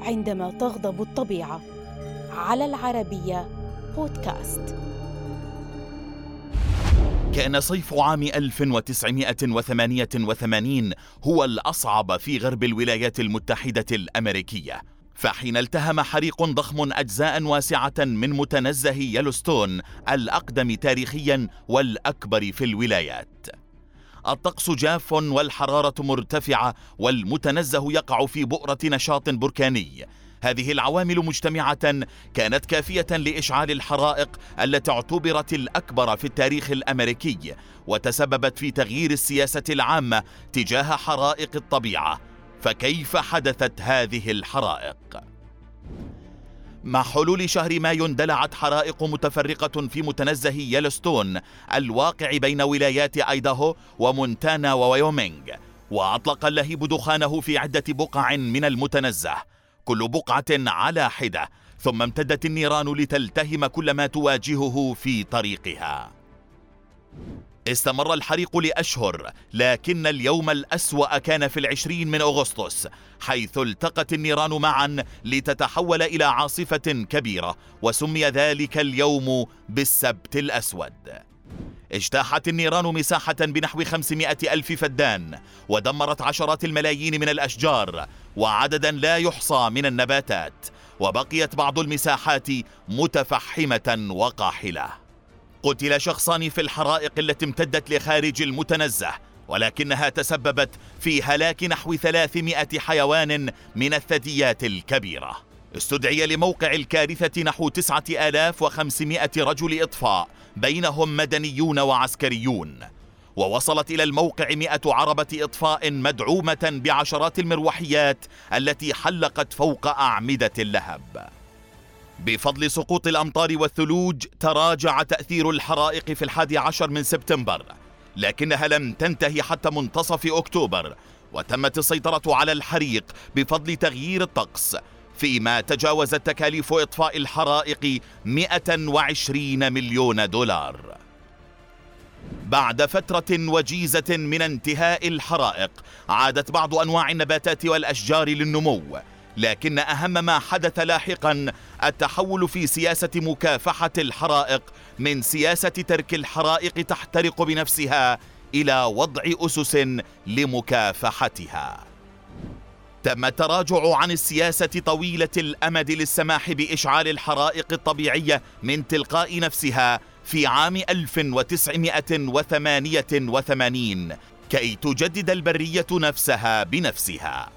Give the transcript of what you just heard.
عندما تغضب الطبيعة. على العربية بودكاست. كان صيف عام 1988 هو الأصعب في غرب الولايات المتحدة الأمريكية. فحين التهم حريق ضخم أجزاء واسعة من متنزه يلوستون الأقدم تاريخيا والأكبر في الولايات. الطقس جاف والحرارة مرتفعة والمتنزه يقع في بؤرة نشاط بركاني هذه العوامل مجتمعة كانت كافية لإشعال الحرائق التي اعتبرت الأكبر في التاريخ الأمريكي وتسببت في تغيير السياسة العامة تجاه حرائق الطبيعة فكيف حدثت هذه الحرائق؟ مع حلول شهر مايو اندلعت حرائق متفرقة في متنزه يلوستون الواقع بين ولايات ايداهو ومونتانا وويومينغ واطلق اللهيب دخانه في عدة بقع من المتنزه كل بقعة على حدة ثم امتدت النيران لتلتهم كل ما تواجهه في طريقها. استمر الحريق لأشهر لكن اليوم الأسوأ كان في العشرين من أغسطس حيث التقت النيران معا لتتحول إلى عاصفة كبيرة وسمي ذلك اليوم بالسبت الأسود. اجتاحت النيران مساحة بنحو 500 ألف فدان ودمرت عشرات الملايين من الأشجار وعددا لا يحصى من النباتات وبقيت بعض المساحات متفحمة وقاحلة. قتل شخصان في الحرائق التي امتدت لخارج المتنزه ولكنها تسببت في هلاك نحو 300 حيوان من الثدييات الكبيرة. استدعي لموقع الكارثة نحو 9500 رجل إطفاء بينهم مدنيون وعسكريون. ووصلت إلى الموقع مئة عربة إطفاء مدعومة بعشرات المروحيات التي حلقت فوق أعمدة اللهب. بفضل سقوط الأمطار والثلوج تراجع تأثير الحرائق في الحادي عشر من سبتمبر. لكنها لم تنتهي حتى منتصف أكتوبر وتمت السيطرة على الحريق بفضل تغيير الطقس. فيما تجاوزت تكاليف إطفاء الحرائق 120 مليون دولار. بعد فترة وجيزة من انتهاء الحرائق عادت بعض أنواع النباتات والأشجار للنمو. لكن أهم ما حدث لاحقا التحول في سياسة مكافحة الحرائق من سياسة ترك الحرائق تحترق بنفسها إلى وضع أسس لمكافحتها. تم التراجع عن السياسة طويلة الأمد للسماح بإشعال الحرائق الطبيعية من تلقاء نفسها في عام 1988 كي تجدد البرية نفسها بنفسها.